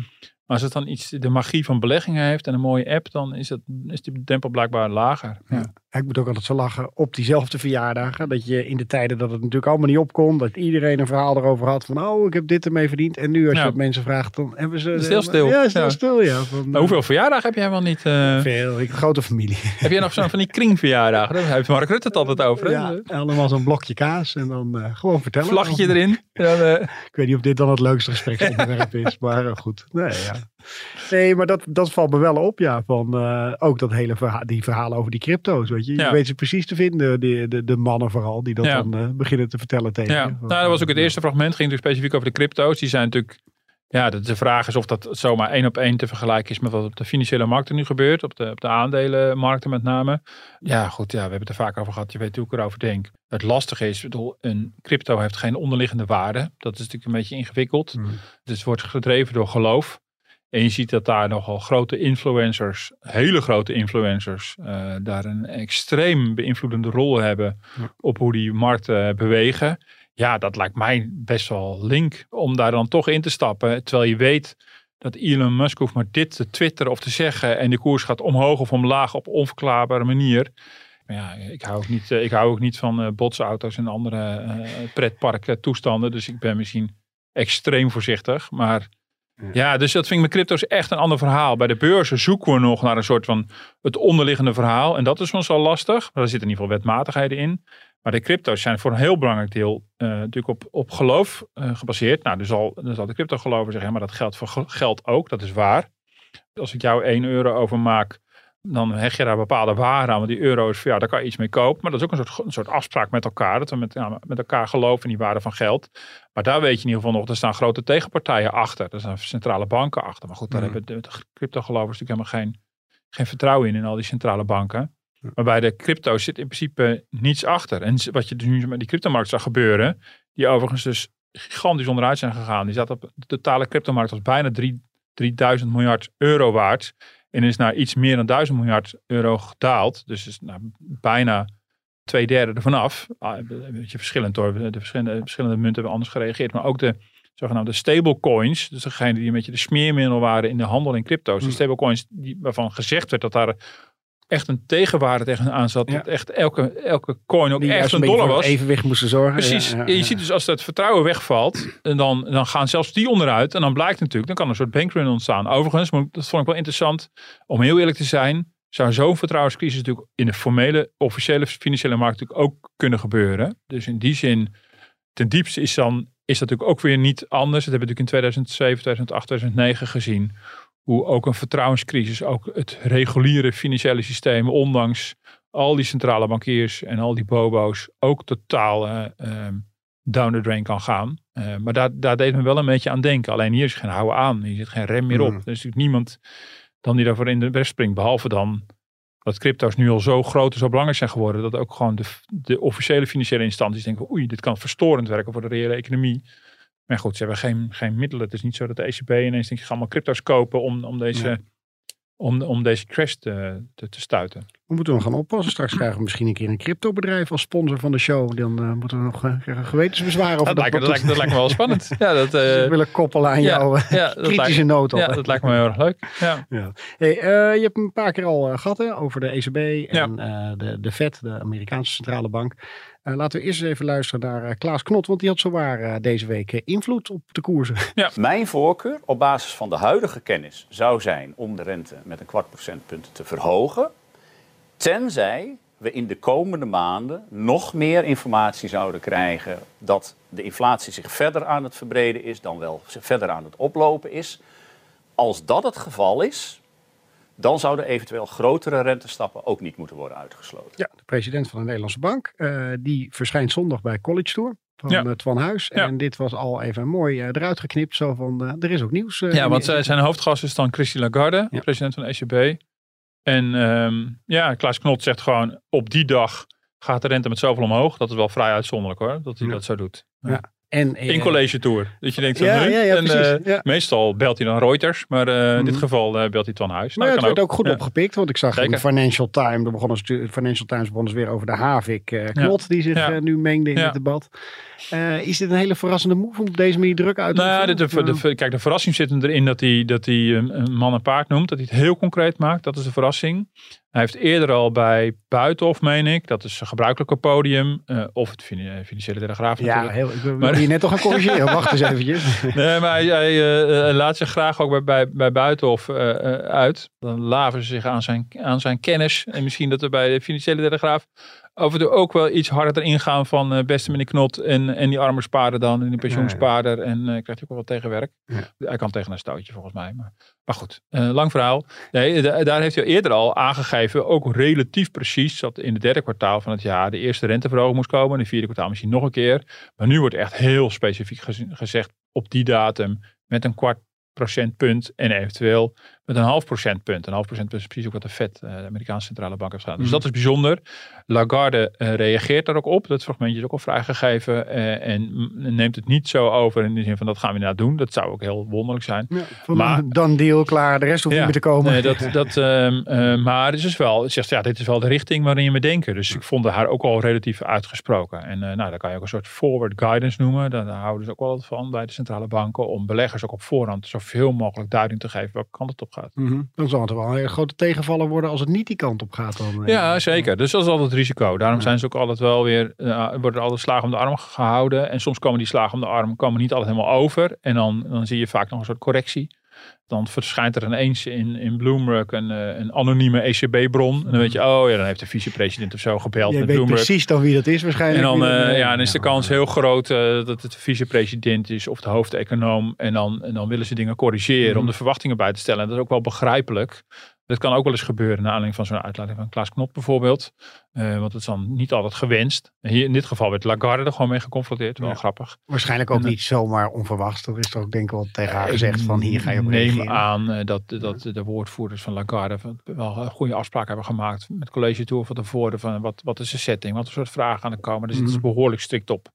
Maar als het dan iets, de magie van beleggingen heeft en een mooie app, dan is, het, is die drempel blijkbaar lager. Ja. Ik moet ook altijd zo lachen op diezelfde verjaardagen. Dat je in de tijden dat het natuurlijk allemaal niet opkomt. Dat iedereen een verhaal erover had van oh ik heb dit ermee verdiend. En nu als je dat mensen vraagt dan hebben ze... Heel stil. Ja, Ja. stil ja. Van, Maar hoeveel verjaardagen heb jij helemaal niet? eh, Veel. Ik heb een grote familie. *laughs* heb jij nog zo'n van die kringverjaardagen? Daar heeft Mark Rutte het altijd over. hè? Ja, allemaal zo'n blokje kaas en dan eh, gewoon vertellen. Vlaggetje erin. Dan, *laughs* eh, Ik weet niet of dit dan het leukste gespreksonderwerp *laughs* is, maar eh, goed. Nee, ja. *laughs* nee maar dat, dat valt me wel op, ja. Van, eh, ook dat hele verhaal, die verhalen over die crypto's, weet je. Je weet ze precies te vinden, de, de, de mannen vooral, die dat Ja. dan eh, beginnen te vertellen tegen Ja, je. nou, dat was ook het eerste fragment. Ging natuurlijk specifiek over de crypto's. Die zijn natuurlijk. Ja, de, de vraag is of dat zomaar één op één te vergelijken is met wat op de financiële markten nu gebeurt. Op de, op de aandelenmarkten met name. Ja, goed. Ja, we hebben het er vaak over gehad. Je weet hoe ik erover denk. Het lastige is, bedoel, een crypto heeft geen onderliggende waarde. Dat is natuurlijk een beetje ingewikkeld. Hmm. Dus het wordt gedreven door geloof. En je ziet dat daar nogal grote influencers, hele grote influencers, eh, daar een extreem beïnvloedende rol hebben Ja. op hoe die markten bewegen. Ja, dat lijkt mij best wel link om daar dan toch in te stappen. Terwijl je weet dat Elon Musk hoeft maar dit te twitteren of te zeggen en de koers gaat omhoog of omlaag op onverklaarbare manier. Maar ja, ik hou ook niet, eh, ik hou ook niet van eh, botsauto's en andere eh pretparken toestanden. Dus ik ben misschien extreem voorzichtig. Maar ja, dus dat vind ik met crypto's echt een ander verhaal. Bij de beurzen zoeken we nog naar een soort van het onderliggende verhaal. En dat is soms wel lastig. Maar er zitten in ieder geval wetmatigheden in. Maar de crypto's zijn voor een heel belangrijk deel eh, natuurlijk op, op geloof eh, gebaseerd. Nou, dus al, dan zal de crypto geloven zeggen, maar dat geldt voor ge- geld ook. Dat is waar. Als ik jou 1 euro overmaak, dan hecht je daar bepaalde waarde aan. Want die euro is voor jou, daar kan je iets mee kopen. Maar dat is ook een soort, een soort afspraak met elkaar. Dat we met, ja, met elkaar geloven in die waarde van geld. Maar daar weet je in ieder geval nog, er staan grote tegenpartijen achter. Er staan centrale banken achter. Maar goed, daar Mhm. hebben de, de crypto-gelovers natuurlijk helemaal geen, geen vertrouwen in, in al die centrale banken. Maar bij de crypto zit in principe niets achter. En wat je dus nu met die cryptomarkt zag gebeuren, die overigens dus gigantisch onderuit zijn gegaan. Die zat op de totale cryptomarkt was bijna drie- 3000 miljard euro waard. En is naar iets meer dan 1000 miljard euro gedaald. Dus is nou, bijna twee derde ervan af. Ah, Een beetje verschillend hoor. De verschillende, verschillende munten hebben anders gereageerd. Maar ook de zogenaamde stablecoins. Dus degene die een beetje de smeermiddel waren in de handel in crypto's. Die Mm. stablecoins die, waarvan gezegd werd dat daar echt een tegenwaarde tegenaan zat. Ja. Dat echt elke, elke coin ook echt een dollar was. evenwicht moesten zorgen. Precies. Ja, ja, En je ziet dus als dat vertrouwen wegvalt, en dan, dan gaan zelfs die onderuit. En dan blijkt natuurlijk, dan kan een soort bankrun ontstaan. Overigens, maar dat vond ik wel interessant, om heel eerlijk te zijn, zou zo'n vertrouwenscrisis natuurlijk in de formele, officiële financiële markt natuurlijk ook kunnen gebeuren. Dus in die zin, ten diepste is dan is dat natuurlijk ook weer niet anders. Dat hebben we natuurlijk in 2007, 2008, 2009 gezien. Hoe ook een vertrouwenscrisis, ook het reguliere financiële systeem, ondanks al die centrale bankiers en al die bobo's, ook totaal eh, ehm, down the drain kan gaan. Eh, maar daar, daar deed me wel een beetje aan denken. Alleen hier is geen houden aan. Hier zit geen rem meer op. Mm. Er is natuurlijk niemand dan die daarvoor in de weg springt. Behalve dan dat crypto's nu al zo groot en zo belangrijk zijn geworden. Dat ook gewoon de, de officiële financiële instanties denken. Oei, dit kan verstorend werken voor de reële economie. Maar goed, ze hebben geen, geen middelen. Het is niet zo dat de ECB ineens denkt, ga allemaal crypto's kopen om, om, deze, Ja. om, om deze crash te, te, te stuiten. We moeten nog gaan oppassen. Straks krijgen we misschien een keer een cryptobedrijf als sponsor van de show. Dan eh, moeten we nog eh, krijgen we gewetensbezwaar over Dat lijkt, dat, lijkt, dat lijkt me wel spannend. *laughs* Ja, dat, eh, Ze willen koppelen aan ja, jouw eh, ja, dat kritische op, ja, dat lijkt me heel erg leuk. Ja. Ja. Hey, eh, je hebt een paar keer al eh, gehad hè, over de ECB en eh, de, de Fed, de Amerikaanse centrale bank. Eh, laten we eerst eens even luisteren naar eh, Klaas Knot, want die had zowaar eh, deze week invloed op de koersen. *laughs* Mijn voorkeur op basis van de huidige kennis zou zijn om de rente met een kwart procentpunt te verhogen. Tenzij we in de komende maanden nog meer informatie zouden krijgen dat de inflatie zich verder aan het verbreden is, dan wel verder aan het oplopen is. Als dat het geval is, dan zouden eventueel grotere rentestappen ook niet moeten worden uitgesloten. Ja, de president van de Nederlandse Bank, uh, die verschijnt zondag bij College Tour van Ja. ja. Twan Huis. Ja. En dit was al even mooi uh, eruit geknipt. Zo van, uh, er is ook nieuws. Uh, Ja, want zij- zijn hoofdgast is dan Christine Lagarde, Ja. president van de ECB. En ehm, ja, Klaas Knot zegt gewoon op die dag gaat de rente met zoveel omhoog. Dat is wel vrij uitzonderlijk hoor, dat hij Ja. dat zo doet. Ja. En, eh, In college tour. Dat je denkt, van, Ja, ja, ja, en, precies. eh, meestal belt hij dan Reuters, maar eh, in dit Mhm. geval eh, belt hij Twan Huis. Maar Nou, het werd ook goed opgepikt, want ik zag in. Financial Times, er begonnen Financial Times begonnen weer over de Havik eh, knot die zich eh, nu mengde in het debat. Eh, is dit een hele verrassende move om deze manier druk uit te Nou de, de, de- kijk, de verrassing zit erin dat hij, dat hij een, een man en paard noemt. Dat hij het heel concreet maakt. Dat is de verrassing. Hij heeft eerder al bij Buitenhof, meen ik. Dat is een gebruikelijke podium. eh, of het fin- financiële telegraaf ja, natuurlijk. heel, ik wil Maar- je net toch gaan corrigeren. *laughs* Wacht eens eventjes. Nee, maar hij, hij, eh, eh, laat zich graag ook bij, bij, bij Buitenhof eh, eh, uit. Dan laven ze zich aan zijn, aan zijn kennis. En misschien dat er bij de Financiële Telegraaf af en toe ook wel iets harder ingaan van eh, beste meneer Knot en, en die arme spaarder dan en die pensioenspaarder. En eh, krijgt hij ook wel wat tegenwerk. Ja. Hij kan tegen een stootje volgens mij. Maar, maar goed, eh, lang verhaal. Nee, da- daar heeft hij eerder al aangegeven, ook relatief precies, dat in het derde kwartaal van het jaar de eerste renteverhoging moest komen. In het vierde kwartaal misschien nog een keer. Maar nu wordt echt heel specifiek gez- gezegd op die datum met een kwart procentpunt en eventueel met een half procentpunt. Een half procentpunt is precies ook wat de Fed, eh, de Amerikaanse centrale bank, heeft gedaan. Dus Mhm. dat is bijzonder. Lagarde eh, reageert daar ook op. Dat fragmentje is ook al vrijgegeven eh, en neemt het niet zo over in de zin van dat gaan we inderdaad doen. Dat zou ook heel wonderlijk zijn. Ja, Maar- dan deal, klaar. De rest hoeft Ja, niet meer te komen. Nee, dat, dat, *laughs* ehm, eh, maar het is dus wel, het zegt ja, dit is wel de richting waarin we denken. Dus ik vond haar ook al relatief uitgesproken. En nou, daar kan je ook een soort forward guidance noemen. Daar, houden ze ook wel van bij de centrale banken. Om beleggers ook op voorhand zoveel mogelijk duiding te geven welke kant het op gaat. Mhm. Dan zal het wel een grote tegenvaller worden als het niet die kant op gaat. Dan, eh. Ja, zeker. Dus dat is altijd het risico. Daarom Ja. zijn ze ook altijd wel weer, eh, worden altijd slagen om de arm gehouden. En soms komen die slagen om de arm komen niet altijd helemaal over. En dan, dan zie je vaak nog een soort correctie. Dan verschijnt er ineens in, in Bloomberg een, eh, een anonieme ECB-bron. En dan weet je, oh ja, dan heeft de vicepresident of zo gebeld Jij met weet Bloomberg. precies dan wie dat is En waarschijnlijk. dan, Wie dat- eh, ja, dan is de kans heel groot eh, dat het de vicepresident is of de hoofdeconoom. En dan, en dan willen ze dingen corrigeren Mhm. om de verwachtingen bij te stellen. En dat is ook wel begrijpelijk. Dat kan ook wel eens gebeuren naar aanleiding van zo'n uitlating van Klaas Knop bijvoorbeeld. Eh, want het is dan niet altijd gewenst. Hier, in dit geval werd Lagarde er gewoon mee geconfronteerd. Wel Ja. grappig. Waarschijnlijk ook En, eh, niet zomaar onverwachts. Er is er ook denk ik wel tegen haar Ik gezegd van hier ga je op neem reageren. aan eh, dat, dat de woordvoerders van Lagarde wel een goede afspraken hebben gemaakt met college tour van tevoren. Van wat, wat is de setting? Wat voor soort vragen gaan er komen? Zitten ze Mhm. behoorlijk strikt op.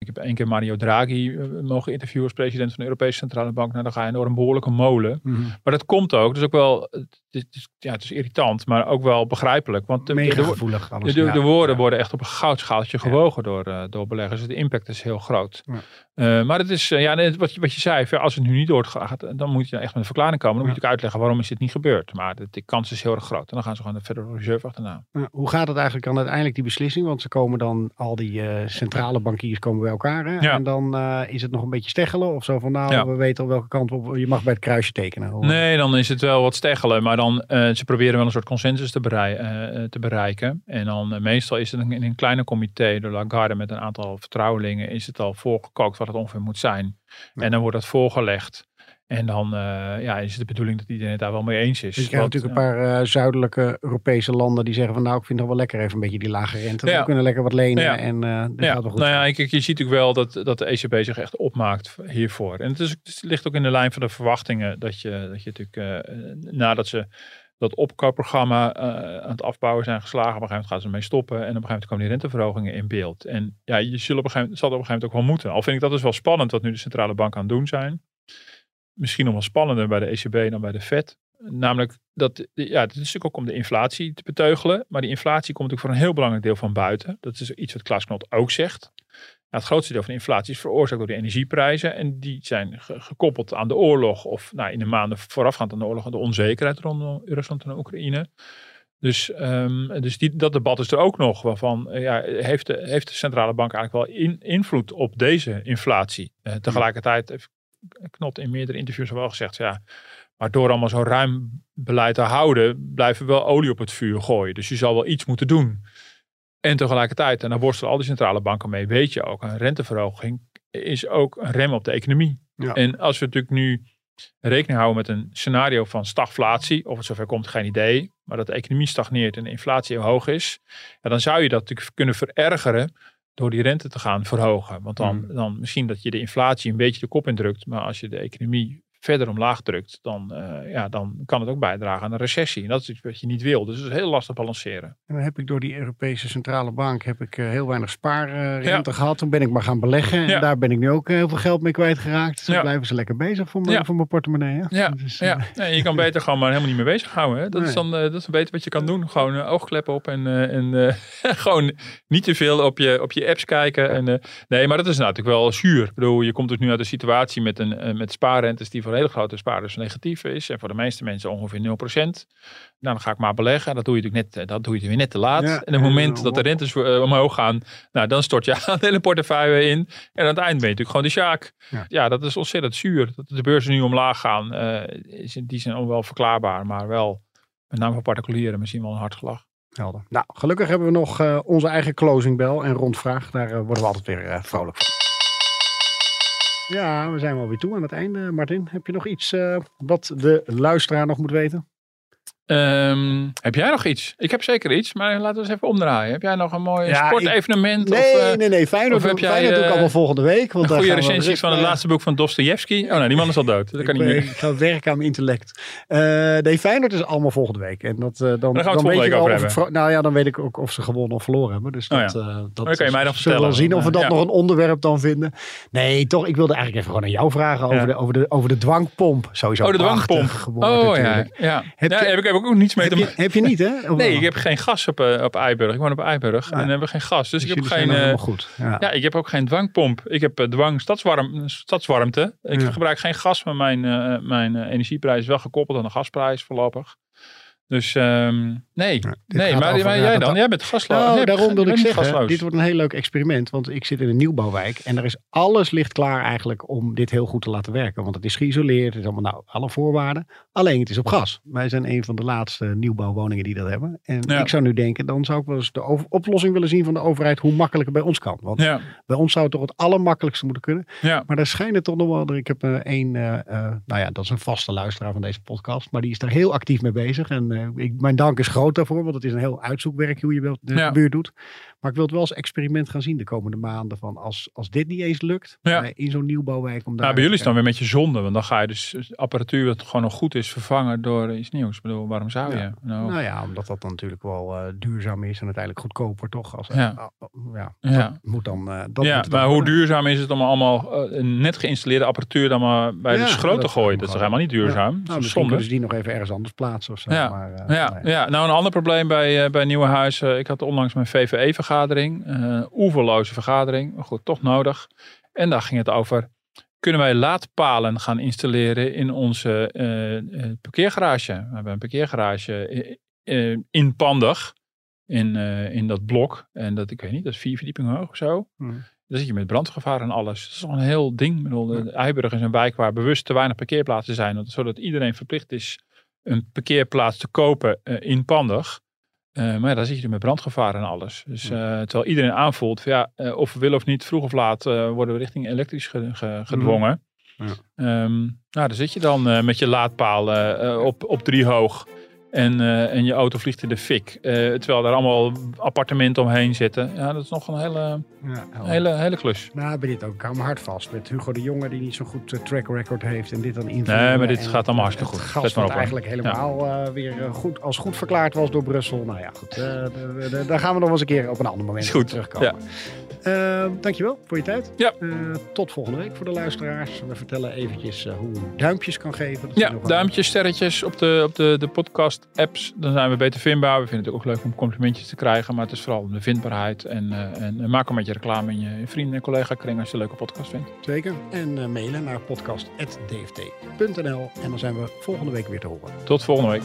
Ik heb één keer Mario Draghi eh, mogen interviewen als president van de Europese Centrale Bank. Nou, dan ga je door een behoorlijke molen. Mhm. Maar dat komt ook. Dus ook wel, het het is- ja, het is irritant, maar ook wel begrijpelijk. Want de, Mega de, de, alles. de, ja. de woorden Ja. worden echt op een goudschaaltje gewogen door, eh, door beleggers. Dus de impact is heel groot. Eh, maar het is, eh, ja, wat, je, wat je zei, als het nu niet doorgaat, dan moet je echt met een verklaring komen. Dan moet je ook uitleggen waarom is dit niet gebeurd. Maar de, de kans is heel erg groot. En dan gaan ze gewoon de Federal Reserve achterna. Hoe gaat het eigenlijk dan uiteindelijk die beslissing? Want ze komen dan, al die eh, centrale bankiers komen bij elkaar. Hè? En dan eh, is het nog een beetje steggelen of zo van nou, we weten al welke kant op. Je mag bij het kruisje tekenen. Nee, dan is het wel wat steggelen. Maar dan, eh, ze proberen wel een soort consensus te, eh, te bereiken. En dan eh, meestal is het in een kleine comité, de Lagarde met een aantal vertrouwelingen, is het al voorgekookt wat het ongeveer moet zijn. Ja. En dan wordt dat voorgelegd. En dan eh, ja, is het de bedoeling dat iedereen het daar wel mee eens is. Dus je krijgt Want, natuurlijk een paar eh, zuidelijke Europese landen die zeggen van nou, ik vind het wel lekker even een beetje die lage rente. Ja. We kunnen lekker wat lenen Ja. en eh ja, gaat wel goed. nou ja, kijk, je ziet natuurlijk wel dat, dat de ECB zich echt opmaakt hiervoor. En het, is, het ligt ook in de lijn van de verwachtingen dat je, dat je natuurlijk nadat ze dat opkoopprogramma aan het afbouwen zijn geslagen, op een gegeven moment gaan ze ermee stoppen en op een gegeven moment komen die renteverhogingen in beeld. En ja, je zult op een gegeven moment, zal op een gegeven moment ook wel moeten. Al vind ik dat dus wel spannend wat nu de centrale bank aan het doen zijn. Misschien nog wel spannender bij de ECB dan bij de Fed. Namelijk dat, ja, het is natuurlijk ook om de inflatie te beteugelen. Maar die inflatie komt natuurlijk voor een heel belangrijk deel van buiten. Dat is iets wat Klaas Knot ook zegt. Ja, het grootste deel van de inflatie is veroorzaakt door de energieprijzen. En die zijn ge- gekoppeld aan de oorlog. Of nou, in de maanden voorafgaand aan de oorlog. De onzekerheid rondom Rusland en Oekraïne. Dus, ehm, dus die, dat debat is er ook nog. Waarvan eh, ja, heeft, de, heeft de centrale bank eigenlijk wel in, invloed op deze inflatie. Eh, tegelijkertijd heeft Knot in meerdere interviews al wel gezegd. Ja, Maar door allemaal zo'n ruim beleid te houden, blijven we wel olie op het vuur gooien. Dus je zal wel iets moeten doen. En tegelijkertijd, en daar worstelen al die centrale banken mee, weet je ook, een renteverhoging is ook een rem op de economie. Ja. En als we natuurlijk nu rekening houden met een scenario van stagflatie, of het zover komt, geen idee, maar dat de economie stagneert en de inflatie heel hoog is, ja, dan zou je dat natuurlijk kunnen verergeren door die rente te gaan verhogen. Want dan, Mm. dan misschien dat je de inflatie een beetje de kop indrukt, maar als je de economie verder omlaag drukt, dan, eh, ja, dan kan het ook bijdragen aan een recessie. En dat is iets wat je niet wil. Dus het is heel lastig balanceren. En dan heb ik door die Europese Centrale Bank heb ik, eh, heel weinig spaarrente gehad. Toen ben ik maar gaan beleggen. En Ja. daar ben ik nu ook eh, heel veel geld mee kwijtgeraakt. Dus dan Ja. blijven ze lekker bezig voor mijn, voor mijn portemonnee. Hè? Ja, Dus. Nee, je kan *laughs* beter gewoon maar helemaal niet mee bezighouden. Hè? Dat, is dan, dat is beter wat je kan doen. Gewoon oogkleppen op en, en *laughs* gewoon niet te veel op je, op je apps kijken. En, nee, maar dat is natuurlijk wel zuur. Ik bedoel, je komt dus nu uit een situatie met, een, met spaarrentes die voor hele grote spaarders negatief is. En voor de meeste mensen ongeveer 0%. Nou, dan ga ik maar beleggen. Dat doe je natuurlijk net, eh, dat doe je weer net te laat. Ja, en op het en, moment eh, dat de rentes eh, omhoog gaan, nou, dan stort je *laughs* aan de hele portefeuille in. En aan het eind ben je natuurlijk gewoon de sjaak. Ja. Ja. dat is ontzettend zuur. Dat de beurzen nu omlaag gaan, is in die zin ook wel verklaarbaar. Maar wel, met name voor particulieren, misschien wel een hard gelach. Helder. Nou, gelukkig hebben we nog onze eigen closing bell en rondvraag. Daar worden we altijd weer vrolijk van. Ja, we zijn wel weer toe aan het einde. Martin, heb je nog iets eh, wat de luisteraar nog moet weten? Ehm, heb jij nog iets? Ik heb zeker iets, maar laten we eens even omdraaien. Heb jij nog een mooi Ja, sportevenement? Nee, of, eh, nee, nee. Feyenoord, of heb jij, Feyenoord doe ik eh, allemaal volgende week. Want een goede gaan we recensie van het laatste boek van Dostoevsky? Oh, nou, die man is al dood. Dat kan niet meer. ik ga werken aan mijn intellect. Eh nee, Feyenoord is allemaal volgende week. En dat, dan, dan, gaan we het weet week over het hebben. Nou ja, dan weet ik ook of ze gewonnen of verloren hebben. Dus Oh dat, ja. eh, dat kan je mij dan zullen we zien of we dat Ja. nog een onderwerp dan vinden. Nee, toch. Ik wilde eigenlijk even gewoon aan jou vragen over, Ja. de, over, de, over de dwangpomp. Sowieso Oh, de dwangpomp. Oh ja, ja. Ja heb, ik, ook niets mee Heb te je, maken. heb je niet, hè? Of *laughs* Nee, ik heb geen gas op, eh, op Eiburg. Ik woon op Eiburg en we hebben geen gas. Dus, ik heb geen... eh, goed. Ja. ja, ik heb ook geen dwangpomp. Ik heb eh, dwang stadswarm, stadswarmte. Ik Ja. gebruik geen gas, maar mijn, mijn energieprijs is wel gekoppeld aan de gasprijs voorlopig. Dus ehm, nee, nee maar, over- maar ja, jij dan? Jij bent gasloos. Nou, daarom wil ik zeggen, dit wordt een heel leuk experiment. Want ik zit in een nieuwbouwwijk en er is alles ligt klaar eigenlijk om dit heel goed te laten werken. Want het is geïsoleerd, het is allemaal nou, alle voorwaarden. Alleen het is op gas. Wij zijn een van de laatste nieuwbouwwoningen die dat hebben. En Ja. ik zou nu denken, dan zou ik wel eens de oplossing willen zien van de overheid hoe makkelijk het bij ons kan. Want Ja, bij ons zou het toch het allermakkelijkste moeten kunnen. ja. Maar daar schijnen toch nog wel. Ik heb een, een eh, eh, nou ja, dat is een vaste luisteraar van deze podcast. Maar die is daar heel actief mee bezig. En eh, ik, mijn dank is groot daarvoor, want het is een heel uitzoekwerk hoe je wel de Ja. buurt doet. Maar ik wil het wel als experiment gaan zien de komende maanden. Van als, als dit niet eens lukt, Ja. bij- in zo'n nieuwbouwwijk. Om daar Nou, bij jullie is het dan weer met je zonde. Want dan ga je dus apparatuur wat gewoon nog goed is vervangen door iets nieuws. Ik bedoel, waarom zou je? Ja. Nou, Nou ja, omdat dat dan natuurlijk wel eh, duurzaam is en uiteindelijk goedkoper toch? Als, Ja. ah, ja, Ja. dat moet dan. eh, dat ja, moet maar hoe worden. duurzaam is het om allemaal eh, een net geïnstalleerde apparatuur dan maar bij Ja, de schroot te gooien? Dat is toch helemaal niet duurzaam? Nou, misschien ze die nog even ergens anders plaatsen of zo. Ja, Maar, eh, Ja, nee. ja, nou een ander probleem bij, eh bij Nieuwe Huis. eh, ik had onlangs mijn VVE-vergadering. Eh oeverloze vergadering. Maar goed, toch nodig. En daar ging het over. Kunnen wij laadpalen gaan installeren in onze eh, eh, parkeergarage? We hebben een parkeergarage in Pandig. In, in dat blok. En dat, ik weet niet, dat is vier verdiepingen hoog of zo. Hmm. Dan zit je met brandgevaar en alles. Dat is toch een heel ding. Ik bedoel, de- Eiburg is een wijk waar bewust te weinig parkeerplaatsen zijn. Zodat iedereen verplicht is een parkeerplaats te kopen eh, Eh, maar ja, daar zit je met brandgevaar en alles. Dus eh, terwijl iedereen aanvoelt van ja, eh, of we willen of niet, vroeg of laat worden we richting elektrisch ge- ge- gedwongen. Ja. Ehm, nou, daar zit je dan met je laadpaal op, op drie hoog. En, eh, en je auto vliegt in de fik. Eh, terwijl er allemaal appartementen omheen zitten. Ja, dat is nog een hele, Ja, helder. hele, hele klus. Nou, bij dit ook. Ik hou me hard vast. Met Hugo de Jonge die niet zo'n goed eh, track record heeft. En dit dan invullen. Nee, maar dit gaat allemaal hartstikke het goed. gas maar op, hè. eigenlijk helemaal weer goed, als goed verklaard was door Brussel. Nou ja, goed. daar gaan we nog eens een keer op een ander moment goed, terugkomen. Eh, dankjewel voor je tijd. Ja. Eh, tot volgende week voor de luisteraars. We vertellen eventjes eh, hoe je duimpjes kan geven. Dat Ja, duimpjes, sterretjes op de, op de, de podcast-apps. Dan zijn we beter vindbaar. We vinden het ook leuk om complimentjes te krijgen. Maar het is vooral de vindbaarheid. En, en, maak een beetje reclame in je vrienden- en collega-kring als je een leuke podcast vindt. Zeker. En mailen naar podcast.dft.nl. En dan zijn we volgende week weer te horen. Tot volgende week.